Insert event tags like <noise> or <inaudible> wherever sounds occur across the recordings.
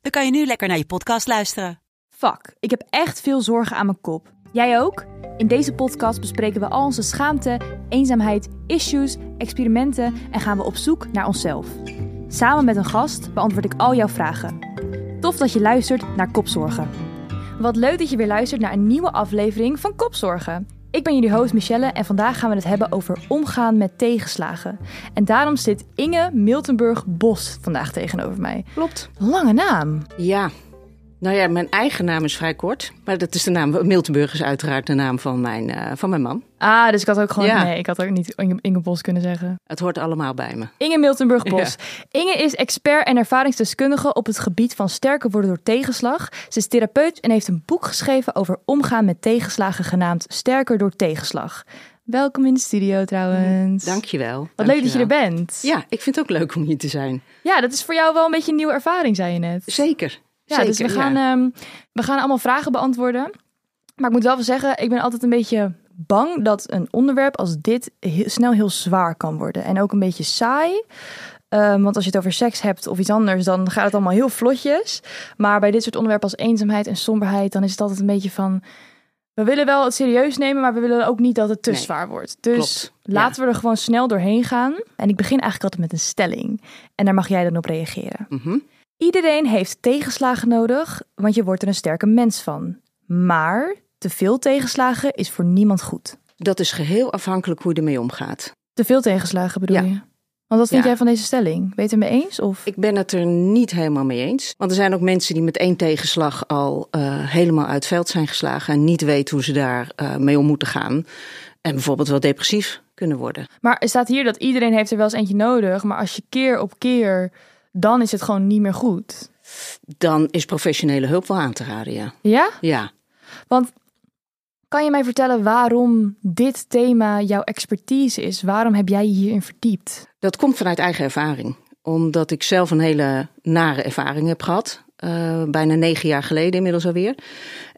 dan kan je nu lekker naar je podcast luisteren. Fuck, ik heb echt veel zorgen aan mijn kop. Jij ook? In deze podcast bespreken we al onze schaamte, eenzaamheid, issues, experimenten en gaan we op zoek naar onszelf. Samen met een gast beantwoord ik al jouw vragen. Tof dat je luistert naar Kopzorgen. Wat leuk dat je weer luistert naar een nieuwe aflevering van Kopzorgen. Ik ben jullie host Michelle en vandaag gaan we het hebben over omgaan met tegenslagen. En daarom zit Inge Miltenburg Bos vandaag tegenover mij. Klopt. Lange naam. Ja. Nou ja, mijn eigen naam is vrij kort. Maar dat is de naam. Miltenburg is uiteraard de naam van mijn, eh, van mijn man. Ah, dus ik had ook gewoon. Ja. Nee, ik had ook niet Inge, Inge Bos kunnen zeggen. Het hoort allemaal bij me. Inge Miltenburg Bos. Inge is expert en ervaringsdeskundige op het gebied van sterker worden door tegenslag. Ze is therapeut en heeft een boek geschreven over omgaan met tegenslagen genaamd Sterker door tegenslag. Welkom in de studio trouwens. Dankjewel. Wat leuk dat je er bent. Ja, ik vind het ook leuk om hier te zijn. Ja, dat is voor jou wel een beetje een nieuwe ervaring, zei je net. Zeker. Ja, Zeker, dus we gaan, ja. ehm, we gaan allemaal vragen beantwoorden. Maar ik moet wel wel zeggen, ik ben altijd een beetje bang dat een onderwerp als dit heel, snel heel zwaar kan worden. En ook een beetje saai. Ehm, want als je het over seks hebt of iets anders, dan gaat het allemaal heel vlotjes. Maar bij dit soort onderwerpen als eenzaamheid en somberheid, dan is het altijd een beetje van... We willen wel het serieus nemen, maar we willen ook niet dat het te Nee, zwaar wordt. Dus klopt, ja. laten we er gewoon snel doorheen gaan. En ik begin eigenlijk altijd met een stelling. En daar mag jij dan op reageren. Mhm. Iedereen heeft tegenslagen nodig, want je wordt er een sterke mens van. Maar te veel tegenslagen is voor niemand goed. Dat is geheel afhankelijk hoe je ermee omgaat. Te veel tegenslagen bedoel Ja. je? Want wat vind Ja. jij van deze stelling? Ben je het mee eens? Of? Ik ben het er niet helemaal mee eens. Want er zijn ook mensen die met één tegenslag al eh, helemaal uit veld zijn geslagen. En niet weten hoe ze daar eh, mee om moeten gaan. En bijvoorbeeld wel depressief kunnen worden. Maar er staat hier dat iedereen heeft er wel eens eentje nodig. Maar als je keer op keer, dan is het gewoon niet meer goed. Dan is professionele hulp wel aan te raden, ja. Ja? Ja. Want kan je mij vertellen waarom dit thema jouw expertise is? Waarom heb jij je hierin verdiept? Dat komt vanuit eigen ervaring. Omdat ik zelf een hele nare ervaring heb gehad. eh, bijna negen jaar geleden inmiddels alweer.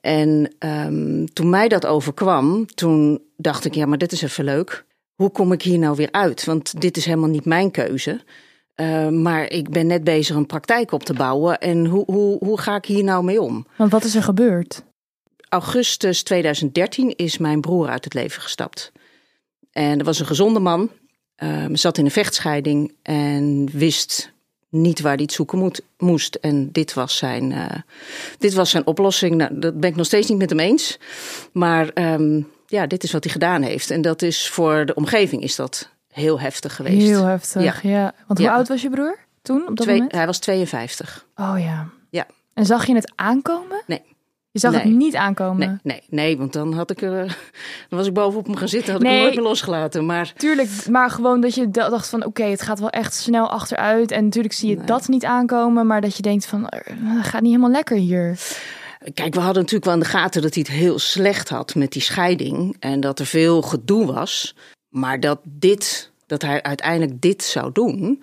En ehm, toen mij dat overkwam, toen dacht ik, ja, maar dit is even leuk. Hoe kom ik hier nou weer uit? Want dit is helemaal niet mijn keuze. Eh, maar ik ben net bezig een praktijk op te bouwen. En hoe, hoe, hoe ga ik hier nou mee om? Want wat is er gebeurd? augustus 2013 is mijn broer uit het leven gestapt. En dat was een gezonde man. Ehm, zat in een vechtscheiding en wist niet waar hij het zoeken moet, moest. En dit was zijn, eh, dit was zijn oplossing. Nou, dat ben ik nog steeds niet met hem eens. Maar ehm, ja, dit is wat hij gedaan heeft. En dat is voor de omgeving is dat heel heftig geweest. Heel heftig, ja. Want hoe Ja. oud was je broer toen op dat Twee- moment? hij was 52. Oh ja. Ja. En zag je het aankomen? Nee. Je zag het niet aankomen? Nee, nee, nee, want dan had ik er, <laughs> dan was ik bovenop hem gaan zitten, had ik hem nooit meer losgelaten. Maar Tuurlijk, maar gewoon dat je da- dacht van oké, het gaat wel echt snel achteruit. En natuurlijk zie je Nee. dat niet aankomen, maar dat je denkt van eh, het gaat niet helemaal lekker hier. Kijk, we hadden natuurlijk wel in de gaten dat hij het heel slecht had met die scheiding. En dat er veel gedoe was. Maar dat dit, dat hij uiteindelijk dit zou doen,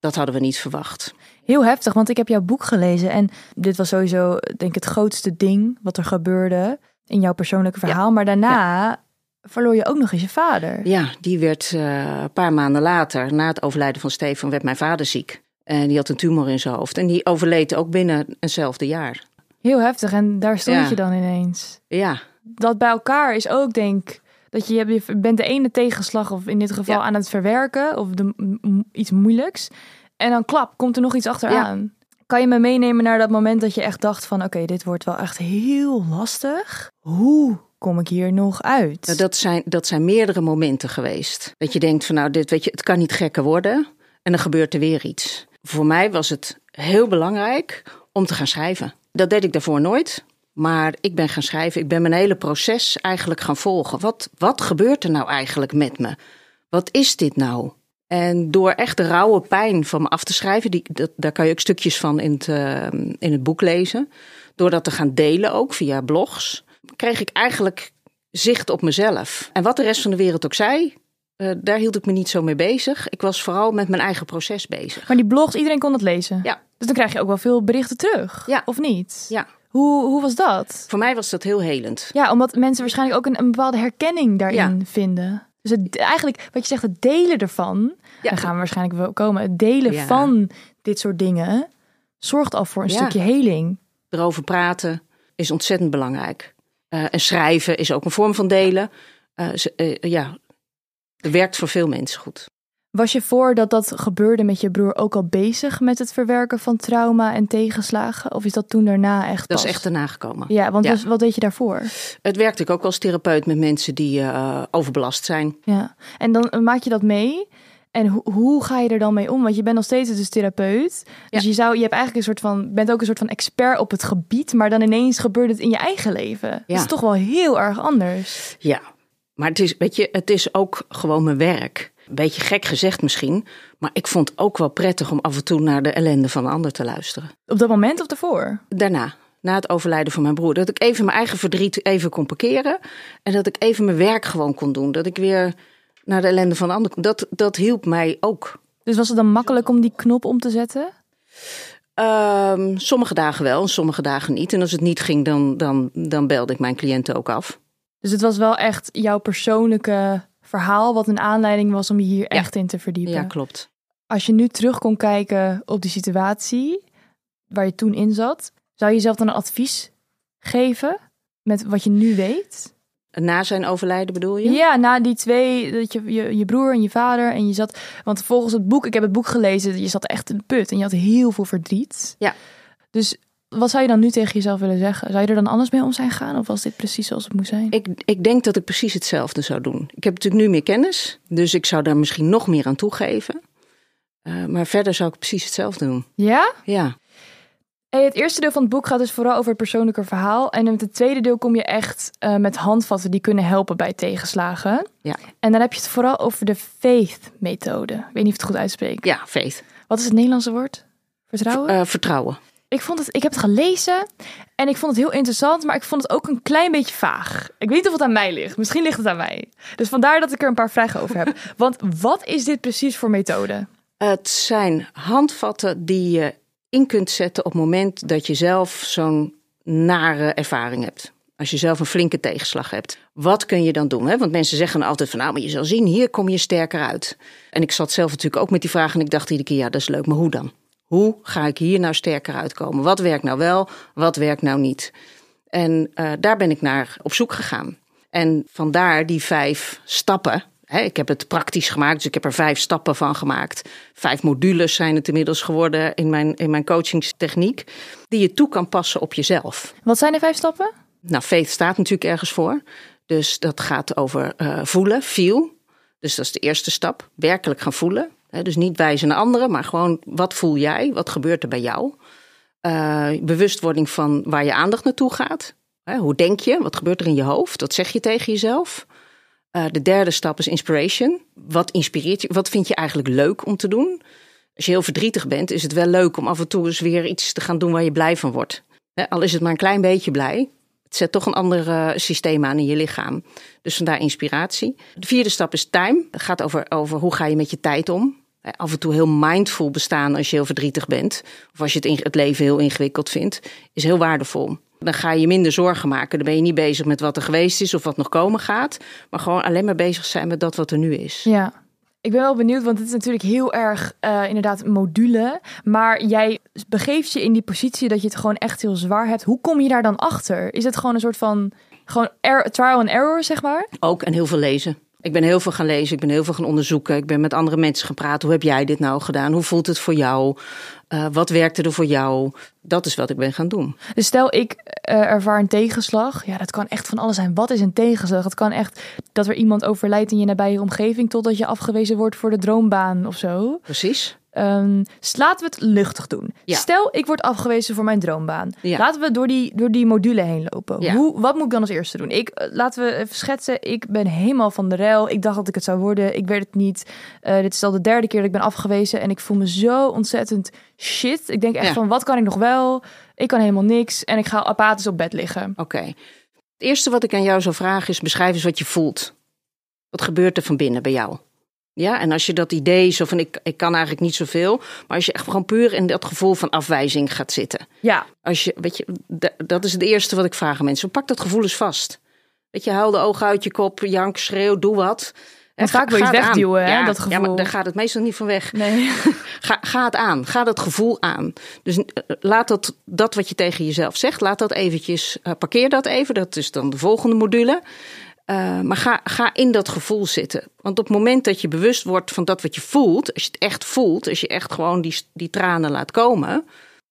dat hadden we niet verwacht. Heel heftig, want ik heb jouw boek gelezen en dit was sowieso denk ik het grootste ding wat er gebeurde in jouw persoonlijke verhaal. Maar daarna verloor je ook nog eens je vader. Ja, die werd eh, een paar maanden later, na het overlijden van Stefan, werd mijn vader ziek. En die had een tumor in zijn hoofd. En die overleed ook binnen eenzelfde jaar. Heel heftig en daar stond Ja. je dan ineens. Ja, dat bij elkaar is ook, denk ik, dat je, je bent de ene tegenslag, of in dit geval Ja. aan het verwerken, of de, iets moeilijks. En dan klap, komt er nog iets achteraan. Kan je me meenemen naar dat moment dat je echt dacht van, oké, dit wordt wel echt heel lastig. Hoe kom ik hier nog uit? Nou, dat, zijn, dat zijn meerdere momenten geweest. Dat je denkt van nou, dit, weet je, het kan niet gekker worden. En dan gebeurt er weer iets. Voor mij was het heel belangrijk om te gaan schrijven. Dat deed ik daarvoor nooit. Maar ik ben gaan schrijven. Ik ben mijn hele proces eigenlijk gaan volgen. Wat, wat gebeurt er nou eigenlijk met me? Wat is dit nou? En door echt de rauwe pijn van me af te schrijven, die, dat, daar kan je ook stukjes van in het, uh, in het boek lezen. Door dat te gaan delen ook via blogs, kreeg ik eigenlijk zicht op mezelf. En wat de rest van de wereld ook zei, uh, daar hield ik me niet zo mee bezig. Ik was vooral met mijn eigen proces bezig. Maar die blogs, iedereen kon het lezen? Ja. Dus dan krijg je ook wel veel berichten terug? Ja. Of niet? Ja. Hoe, hoe was dat? Voor mij was dat heel helend. Ja, omdat mensen waarschijnlijk ook een, een bepaalde herkenning daarin Ja. vinden. Dus het, eigenlijk, wat je zegt, het delen ervan, Ja. daar gaan we waarschijnlijk wel komen. Het delen Ja. van dit soort dingen zorgt al voor een Ja. stukje heling. Erover praten is ontzettend belangrijk. Eh, en schrijven is ook een vorm van delen. Ze- eh, ja, dat werkt voor veel mensen goed. Was je voordat dat gebeurde met je broer ook al bezig met het verwerken van trauma en tegenslagen? Of is dat toen daarna echt Dat is pas? echt erna gekomen. Ja, want Ja. was- wat deed je daarvoor? Het werkte ik ook als therapeut met mensen die eh, overbelast zijn. Ja, en dan eh, maak je dat mee. En ho- hoe ga je er dan mee om? Want je bent nog steeds dus therapeut. Dus Ja. je, zou, je hebt eigenlijk een soort van, bent ook een soort van expert op het gebied. Maar dan ineens gebeurt het in je eigen leven. Dat is toch wel heel erg anders. Ja, maar het is, weet je, het is ook gewoon mijn werk. Een beetje gek gezegd misschien, maar ik vond het ook wel prettig om af en toe naar de ellende van een ander te luisteren. Op dat moment of daarvoor? Daarna, na het overlijden van mijn broer, dat ik even mijn eigen verdriet even kon parkeren en dat ik even mijn werk gewoon kon doen. Dat ik weer naar de ellende van een ander kon. Dat, dat hielp mij ook. Dus was het dan makkelijk om die knop om te zetten? Ehm, sommige dagen wel en sommige dagen niet. En als het niet ging, dan, dan, dan belde ik mijn cliënten ook af. Dus het was wel echt jouw persoonlijke verhaal... wat een aanleiding was om je hier echt in te verdiepen. Ja, klopt. Als je nu terug kon kijken op die situatie waar je toen in zat... zou je jezelf dan een advies geven met wat je nu weet? Na zijn overlijden bedoel je? Ja, na die twee, dat je, je, je broer en je vader en je zat... Want volgens het boek, ik heb het boek gelezen, je zat echt in de put en je had heel veel verdriet. Ja. Dus wat zou je dan nu tegen jezelf willen zeggen? Zou je er dan anders mee om zijn gaan of was dit precies zoals het moest zijn? Ik, ik denk dat ik precies hetzelfde zou doen. Ik heb natuurlijk nu meer kennis, dus ik zou daar misschien nog meer aan toegeven. Eh, maar verder zou ik precies hetzelfde doen. Ja? Ja, Hey, het eerste deel van het boek gaat dus vooral over het persoonlijke verhaal. En in het tweede deel kom je echt eh, met handvatten die kunnen helpen bij tegenslagen. Ja. En dan heb je het vooral over de faith-methode. Ik weet niet of het goed uitspreek. ja faith. Wat is het Nederlandse woord? Vertrouwen? Eh, vertrouwen. Ik, vond het, ik heb het gelezen en ik vond het heel interessant, maar ik vond het ook een klein beetje vaag. Ik weet niet of het aan mij ligt. Misschien ligt het aan mij. Dus vandaar dat ik er een paar vragen over heb. <laughs> Want wat is dit precies voor methode? Het zijn handvatten die je in kunt zetten op het moment dat je zelf zo'n nare ervaring hebt. Als je zelf een flinke tegenslag hebt. Wat kun je dan doen? Hè? Want mensen zeggen altijd van nou, maar je zal zien, hier kom je sterker uit. En ik zat zelf natuurlijk ook met die vraag en ik dacht iedere keer, ja, dat is leuk, maar hoe dan? Hoe ga ik hier nou sterker uitkomen? Wat werkt nou wel, wat werkt nou niet? En eh, daar ben ik naar op zoek gegaan. En vandaar die vijf stappen. Hè, ik heb het praktisch gemaakt, dus ik heb er vijf stappen van gemaakt. Vijf modules zijn het inmiddels geworden in mijn, in mijn coachingstechniek. Die je toe kan passen op jezelf. Wat zijn de vijf stappen? Nou, faith staat natuurlijk ergens voor. Dus dat gaat over eh, voelen, feel. Dus dat is de eerste stap. Werkelijk gaan voelen. Dus niet wijzen naar anderen, maar gewoon wat voel jij? Wat gebeurt er bij jou? Eh, bewustwording van waar je aandacht naartoe gaat. Hoe denk je? Wat gebeurt er in je hoofd? Wat zeg je tegen jezelf? Eh, de derde stap is inspiration. Wat inspireert je? Wat vind je eigenlijk leuk om te doen? Als je heel verdrietig bent, is het wel leuk om af en toe eens weer iets te gaan doen waar je blij van wordt. Al is het maar een klein beetje blij. Het zet toch een ander eh, systeem aan in je lichaam. Dus vandaar inspiratie. De vierde stap is time. Het gaat over, over hoe ga je met je tijd om. Af en toe heel mindful bestaan als je heel verdrietig bent. Of als je het, in, het leven heel ingewikkeld vindt. Is heel waardevol. Dan ga je minder zorgen maken. Dan ben je niet bezig met wat er geweest is of wat nog komen gaat. Maar gewoon alleen maar bezig zijn met dat wat er nu is. Ja. Ik ben wel benieuwd, want het is natuurlijk heel erg eh, inderdaad module. Maar jij begeeft je in die positie dat je het gewoon echt heel zwaar hebt. Hoe kom je daar dan achter? Is het gewoon een soort van gewoon er- trial and error, zeg maar? Ook en heel veel lezen. Ik ben heel veel gaan lezen, ik ben heel veel gaan onderzoeken. Ik ben met andere mensen praten. Hoe heb jij dit nou gedaan? Hoe voelt het voor jou? Eh, wat werkte er voor jou? Dat is wat ik ben gaan doen. Dus stel ik eh, ervaar een tegenslag. Ja, dat kan echt van alles zijn. Wat is een tegenslag? Het kan echt dat er iemand overlijdt in je nabije omgeving totdat je afgewezen wordt voor de droombaan of zo. Precies. Ehm, dus laten we het luchtig doen. Ja. Stel, ik word afgewezen voor mijn droombaan. Ja. Laten we door die, door die module heen lopen. Ja. Hoe, wat moet ik dan als eerste doen? Ik, eh, laten we even schetsen. Ik ben helemaal van de rel. Ik dacht dat ik het zou worden. Ik werd het niet. Eh, dit is al de derde keer dat ik ben afgewezen. En ik voel me zo ontzettend shit. Ik denk echt van, wat kan ik nog wel? Ik kan helemaal niks. En ik ga apathisch op bed liggen. Oké. Het eerste wat ik aan jou zou vragen is: beschrijf eens wat je voelt. Wat gebeurt er van binnen bij jou? Ja, en als je dat idee zo van ik, ik kan eigenlijk niet zoveel, maar als je echt gewoon puur in dat gevoel van afwijzing gaat zitten. Ja, Als je, weet je, da- dat is het eerste wat ik vraag aan mensen. Pak dat gevoel eens vast. Weet je, haal de ogen uit je kop, jank, schreeuw, doe wat. En vaak wil je het wegduwen, hè, ja, dat Ja, gevoel. maar daar gaat het meestal niet van weg. nee. <laughs> Ga, ga het aan. Ga dat gevoel aan. Dus eh, laat dat, dat wat je tegen jezelf zegt, laat dat eventjes, eh, parkeer dat even. Dat is dan de volgende module. Eh, maar ga, ga in dat gevoel zitten. Want op het moment dat je bewust wordt van dat wat je voelt, als je het echt voelt, als je echt gewoon die, die tranen laat komen,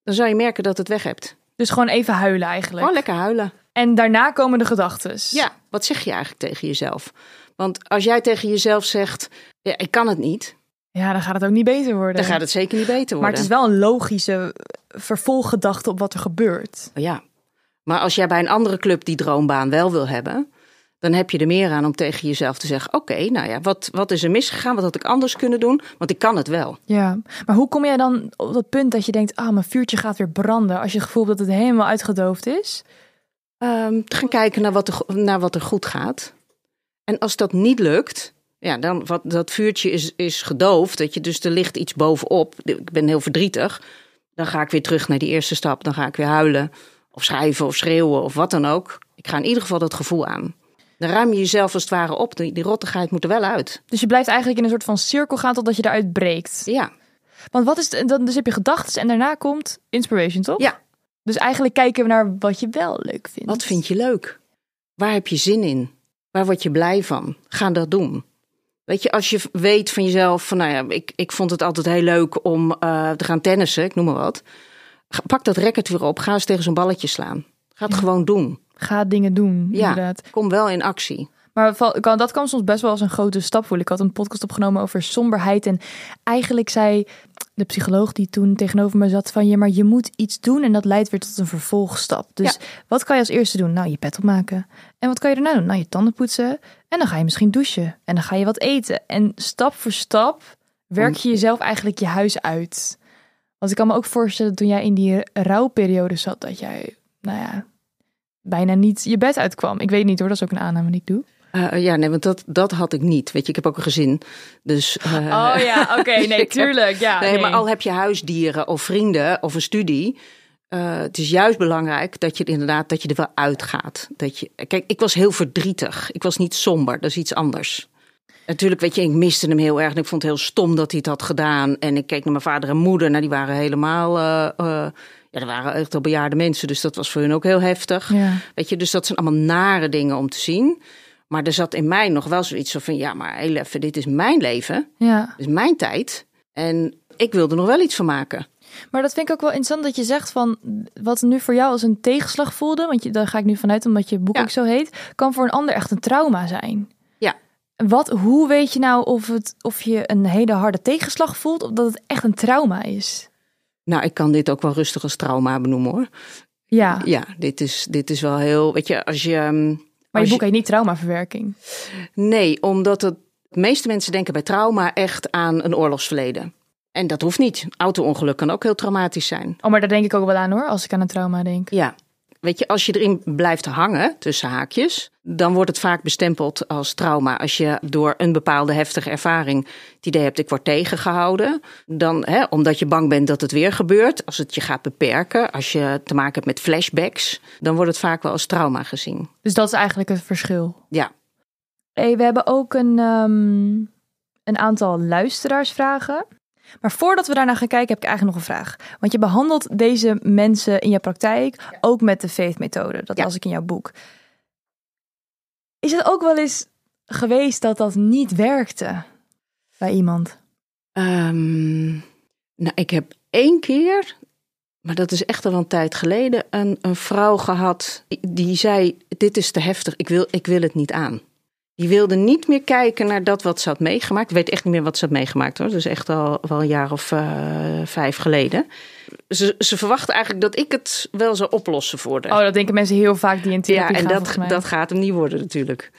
dan zal je merken dat het weg hebt. Dus gewoon even huilen eigenlijk. Gewoon lekker huilen. En daarna komen de gedachten. Ja, wat zeg je eigenlijk tegen jezelf? Want als jij tegen jezelf zegt, ja, ik kan het niet, Ja, dan gaat het ook niet beter worden. dan gaat het zeker niet beter worden. Maar het is wel een logische vervolggedachte op wat er gebeurt. Ja, maar als jij bij een andere club die droombaan wel wil hebben, dan heb je er meer aan om tegen jezelf te zeggen: Oké, nou ja, wat, wat is er misgegaan? Wat had ik anders kunnen doen? Want ik kan het wel. Ja, maar hoe kom jij dan op dat punt dat je denkt, ah, mijn vuurtje gaat weer branden, als je het gevoel hebt dat het helemaal uitgedoofd is? Ehm, te gaan kijken naar wat, er, naar wat er goed gaat. En als dat niet lukt, ja, dan wat, dat vuurtje is, is gedoofd. Dat je, dus er ligt iets bovenop. Ik ben heel verdrietig. Dan ga ik weer terug naar die eerste stap. Dan ga ik weer huilen. Of schrijven of schreeuwen of wat dan ook. Ik ga in ieder geval dat gevoel aan. Dan ruim je jezelf als het ware op. Die, die rottigheid moet er wel uit. Dus je blijft eigenlijk in een soort van cirkel gaan totdat je eruit breekt. Ja, Want wat is het, dan dus heb je gedachten en daarna komt inspiration, toch? Ja. Dus eigenlijk kijken we naar wat je wel leuk vindt. wat vind je leuk? Waar heb je zin in? Waar word je blij van? Ga dat doen. Weet je, als je weet van jezelf van, nou ja, ik, ik vond het altijd heel leuk om eh, te gaan tennissen, ik noem maar wat. Pak dat racket weer op, ga eens tegen zo'n balletje slaan. Ga het gewoon doen. Ga dingen doen, Ja. inderdaad. Kom wel in actie. Maar dat kan soms best wel als een grote stap voelen. Ik had een podcast opgenomen over somberheid. En eigenlijk zei de psycholoog die toen tegenover me zat van... ja, maar je moet iets doen en dat leidt weer tot een vervolgstap. Dus wat kan je als eerste doen? Nou, je pet opmaken. En wat kan je daarna doen? Nou, je tanden poetsen. En dan ga je misschien douchen. En dan ga je wat eten. En stap voor stap werk je jezelf eigenlijk je huis uit. Want ik kan me ook voorstellen toen jij in die rouwperiode zat... dat jij, nou ja, bijna niet je bed uitkwam. Ik weet niet hoor, dat is ook een aanname die ik doe. Eh, ja, nee, want dat, dat had ik niet. Weet je, ik heb ook een gezin. Dus, eh, Oh ja, oké, <laughs> nee, tuurlijk. Ja, nee, maar al heb je huisdieren of vrienden of een studie. eh, het is juist belangrijk dat je inderdaad dat je er wel uitgaat. Dat je, kijk, ik was heel verdrietig. Ik was niet somber. Dat is iets anders. Natuurlijk, weet je, ik miste hem heel erg. En ik vond het heel stom dat hij het had gedaan. En ik keek naar mijn vader en moeder. Nou, die waren helemaal. Ja, dat waren echt al bejaarde mensen. Dus dat was voor hun ook heel heftig. Ja. Weet je, dus dat zijn allemaal nare dingen om te zien. Maar er zat in mij nog wel zoiets van: ja, maar heel even, dit is mijn leven. ja, Dit is mijn tijd. En ik wil er nog wel iets van maken. maar dat vind ik ook wel interessant dat je zegt van wat nu voor jou als een tegenslag voelde, want je, daar ga ik nu vanuit omdat je boek Ja. ook zo heet, kan voor een ander echt een trauma zijn. Ja. Wat, hoe weet je nou of, het, of je een hele harde tegenslag voelt of dat het echt een trauma is? Nou, ik kan dit ook wel rustig als trauma benoemen hoor. Ja, Ja, dit is, dit is wel heel. Weet je, als je. ehm, maar als je boek heet niet traumaverwerking. Nee, omdat het, de meeste mensen denken bij trauma echt aan een oorlogsverleden. En dat hoeft niet. Auto-ongeluk kan ook heel traumatisch zijn. Oh, maar daar denk ik ook wel aan hoor, als ik aan een trauma denk. Ja. Weet je, als je erin blijft hangen, tussen haakjes, dan wordt het vaak bestempeld als trauma. Als je door een bepaalde heftige ervaring het idee hebt, ik word tegengehouden. Dan, hè, omdat je bang bent dat het weer gebeurt. Als het je gaat beperken, als je te maken hebt met flashbacks, dan wordt het vaak wel als trauma gezien. Dus dat is eigenlijk het verschil. Ja, Hey, we hebben ook een, ehm, een aantal luisteraarsvragen. Maar voordat we daarna gaan kijken, heb ik eigenlijk nog een vraag. Want je behandelt deze mensen in je praktijk ook met de faith-methode. Dat Ja. las ik in jouw boek. Is het ook wel eens geweest dat dat niet werkte bij iemand? Ehm, nou, ik heb één keer, maar dat is echt al een tijd geleden, een, een vrouw gehad die, die zei: Dit is te heftig, ik wil, ik wil het niet aan. Die wilde niet meer kijken naar dat wat ze had meegemaakt. Ik weet echt niet meer wat ze had meegemaakt hoor. Is echt al wel een jaar of uh, vijf geleden. Ze, ze verwachten eigenlijk dat ik het wel zou oplossen voor haar. Oh, dat denken mensen heel vaak die in therapie Ja, en gaan, dat, dat gaat hem niet worden natuurlijk.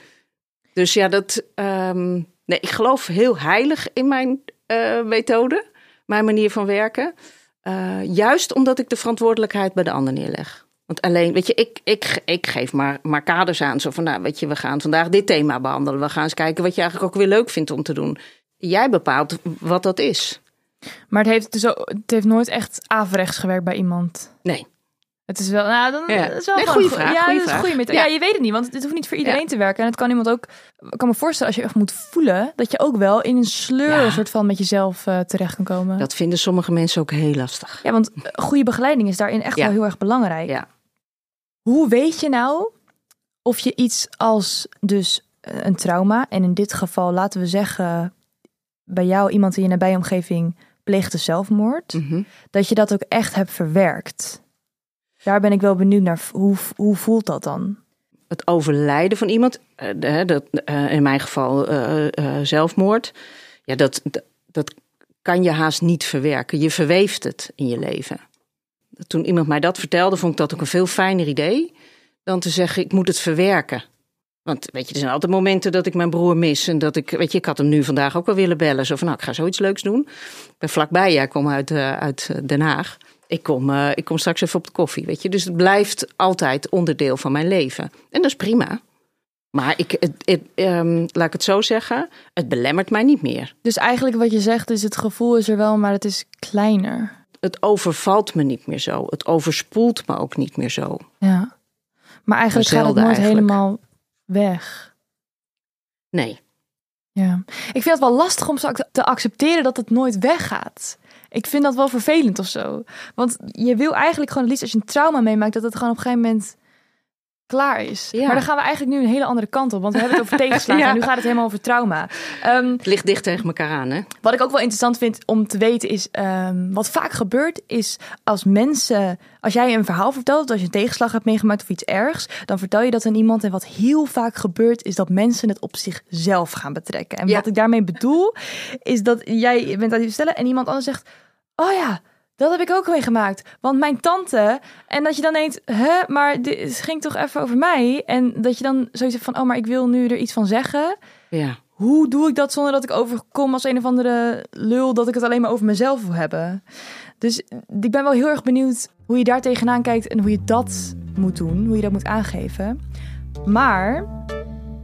Dus ja, dat, um, nee, ik geloof heel heilig in mijn uh, methode, mijn manier van werken. Uh, juist omdat ik de verantwoordelijkheid bij de ander neerleg. Want alleen, weet je, ik, ik, ik geef maar, maar kaders aan. Zo van, nou, weet je, we gaan vandaag dit thema behandelen. We gaan eens kijken wat je eigenlijk ook weer leuk vindt om te doen. Jij bepaalt wat dat is. Maar het heeft, dus ook, het heeft nooit echt averechts gewerkt bij iemand? Nee. Het is wel, nou, dan ja. is wel nee, goede een vraag. Ja, goeie dat is een goede methode. Ja. je weet het niet, want het hoeft niet voor iedereen Ja. te werken. En het kan iemand ook, ik kan me voorstellen, als je echt moet voelen, dat je ook wel in een sleur Ja. soort van met jezelf eh, terecht kan komen. Dat vinden sommige mensen ook heel lastig. Ja, want eh, goede begeleiding is daarin echt wel heel erg belangrijk. Ja. Hoe weet je nou of je iets als dus eh, een trauma, en in dit geval laten we zeggen, bij jou iemand in je nabije omgeving pleegde zelfmoord, Mhm. dat je dat ook echt hebt verwerkt? Daar ben ik wel benieuwd naar. Hoe, hoe voelt dat dan? Het overlijden van iemand, de- dat, eh, in mijn geval zelfmoord, ja, dat, dat, dat kan je haast niet verwerken. Je verweeft het in je leven. Toen iemand mij dat vertelde, vond ik dat ook een veel fijner idee dan te zeggen: ik moet het verwerken. Want weet je, er zijn altijd momenten dat ik mijn broer mis. En dat ik, weet je, ik had hem nu vandaag ook wel willen bellen. Zo van, nou, ik ga zoiets leuks doen. Ik ben vlakbij, jij komt uit, eh, uit eh, Den Haag. Ik kom, eh, ik kom straks even op de koffie, weet je. Dus het blijft altijd onderdeel van mijn leven. En dat is prima. Maar ik, het, ehm, laat ik het zo zeggen, het belemmert mij niet meer. Dus eigenlijk wat je zegt is het gevoel is er wel, maar het is kleiner. Het overvalt me niet meer zo. Het overspoelt me ook niet meer zo. Ja. Maar eigenlijk gaat het nooit eigenlijk. helemaal weg. Nee. Ja. Ik vind het wel lastig om te accepteren dat het nooit weggaat. Ik vind dat wel vervelend of zo. Want je wil eigenlijk gewoon het liefst als je een trauma meemaakt, dat het gewoon op een gegeven moment klaar is. Ja. Maar dan gaan we eigenlijk nu een hele andere kant op. Want we hebben het over <laughs> tegenslagen Ja. en nu gaat het helemaal over trauma. Ehm, Het ligt dicht tegen elkaar aan, hè? wat ik ook wel interessant vind om te weten is, ehm, wat vaak gebeurt is als mensen, als jij een verhaal vertelt, als je een tegenslag hebt meegemaakt of iets ergs, dan vertel je dat aan iemand. En wat heel vaak gebeurt is dat mensen het op zichzelf gaan betrekken. En Ja. wat ik daarmee bedoel is dat jij bent aan het vertellen en iemand anders zegt, oh ja. Dat heb ik ook meegemaakt. Want mijn tante. En dat je dan denkt, hè, maar dit ging toch even over mij. En dat je dan zoiets hebt van, oh, maar ik wil nu er iets van zeggen Ja. hoe doe ik dat zonder dat ik overkom als een of andere lul dat ik het alleen maar over mezelf wil hebben? Dus ik ben wel heel erg benieuwd hoe je daar tegenaan kijkt en hoe je dat moet doen, hoe je dat moet aangeven. Maar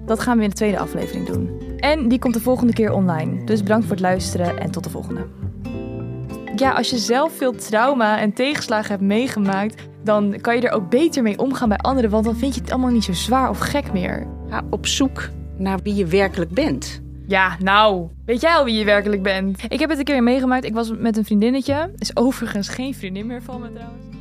dat gaan we in de tweede aflevering doen. En die komt de volgende keer online. Dus bedankt voor het luisteren en tot de volgende. Ja, als je zelf veel trauma en tegenslagen hebt meegemaakt, dan kan je er ook beter mee omgaan bij anderen, want dan vind je het allemaal niet zo zwaar of gek meer. Ga op zoek naar wie je werkelijk bent. Ja, nou, weet jij al wie je werkelijk bent? Ik heb het een keer meegemaakt. Ik was met een vriendinnetje. Is overigens geen vriendin meer van me trouwens.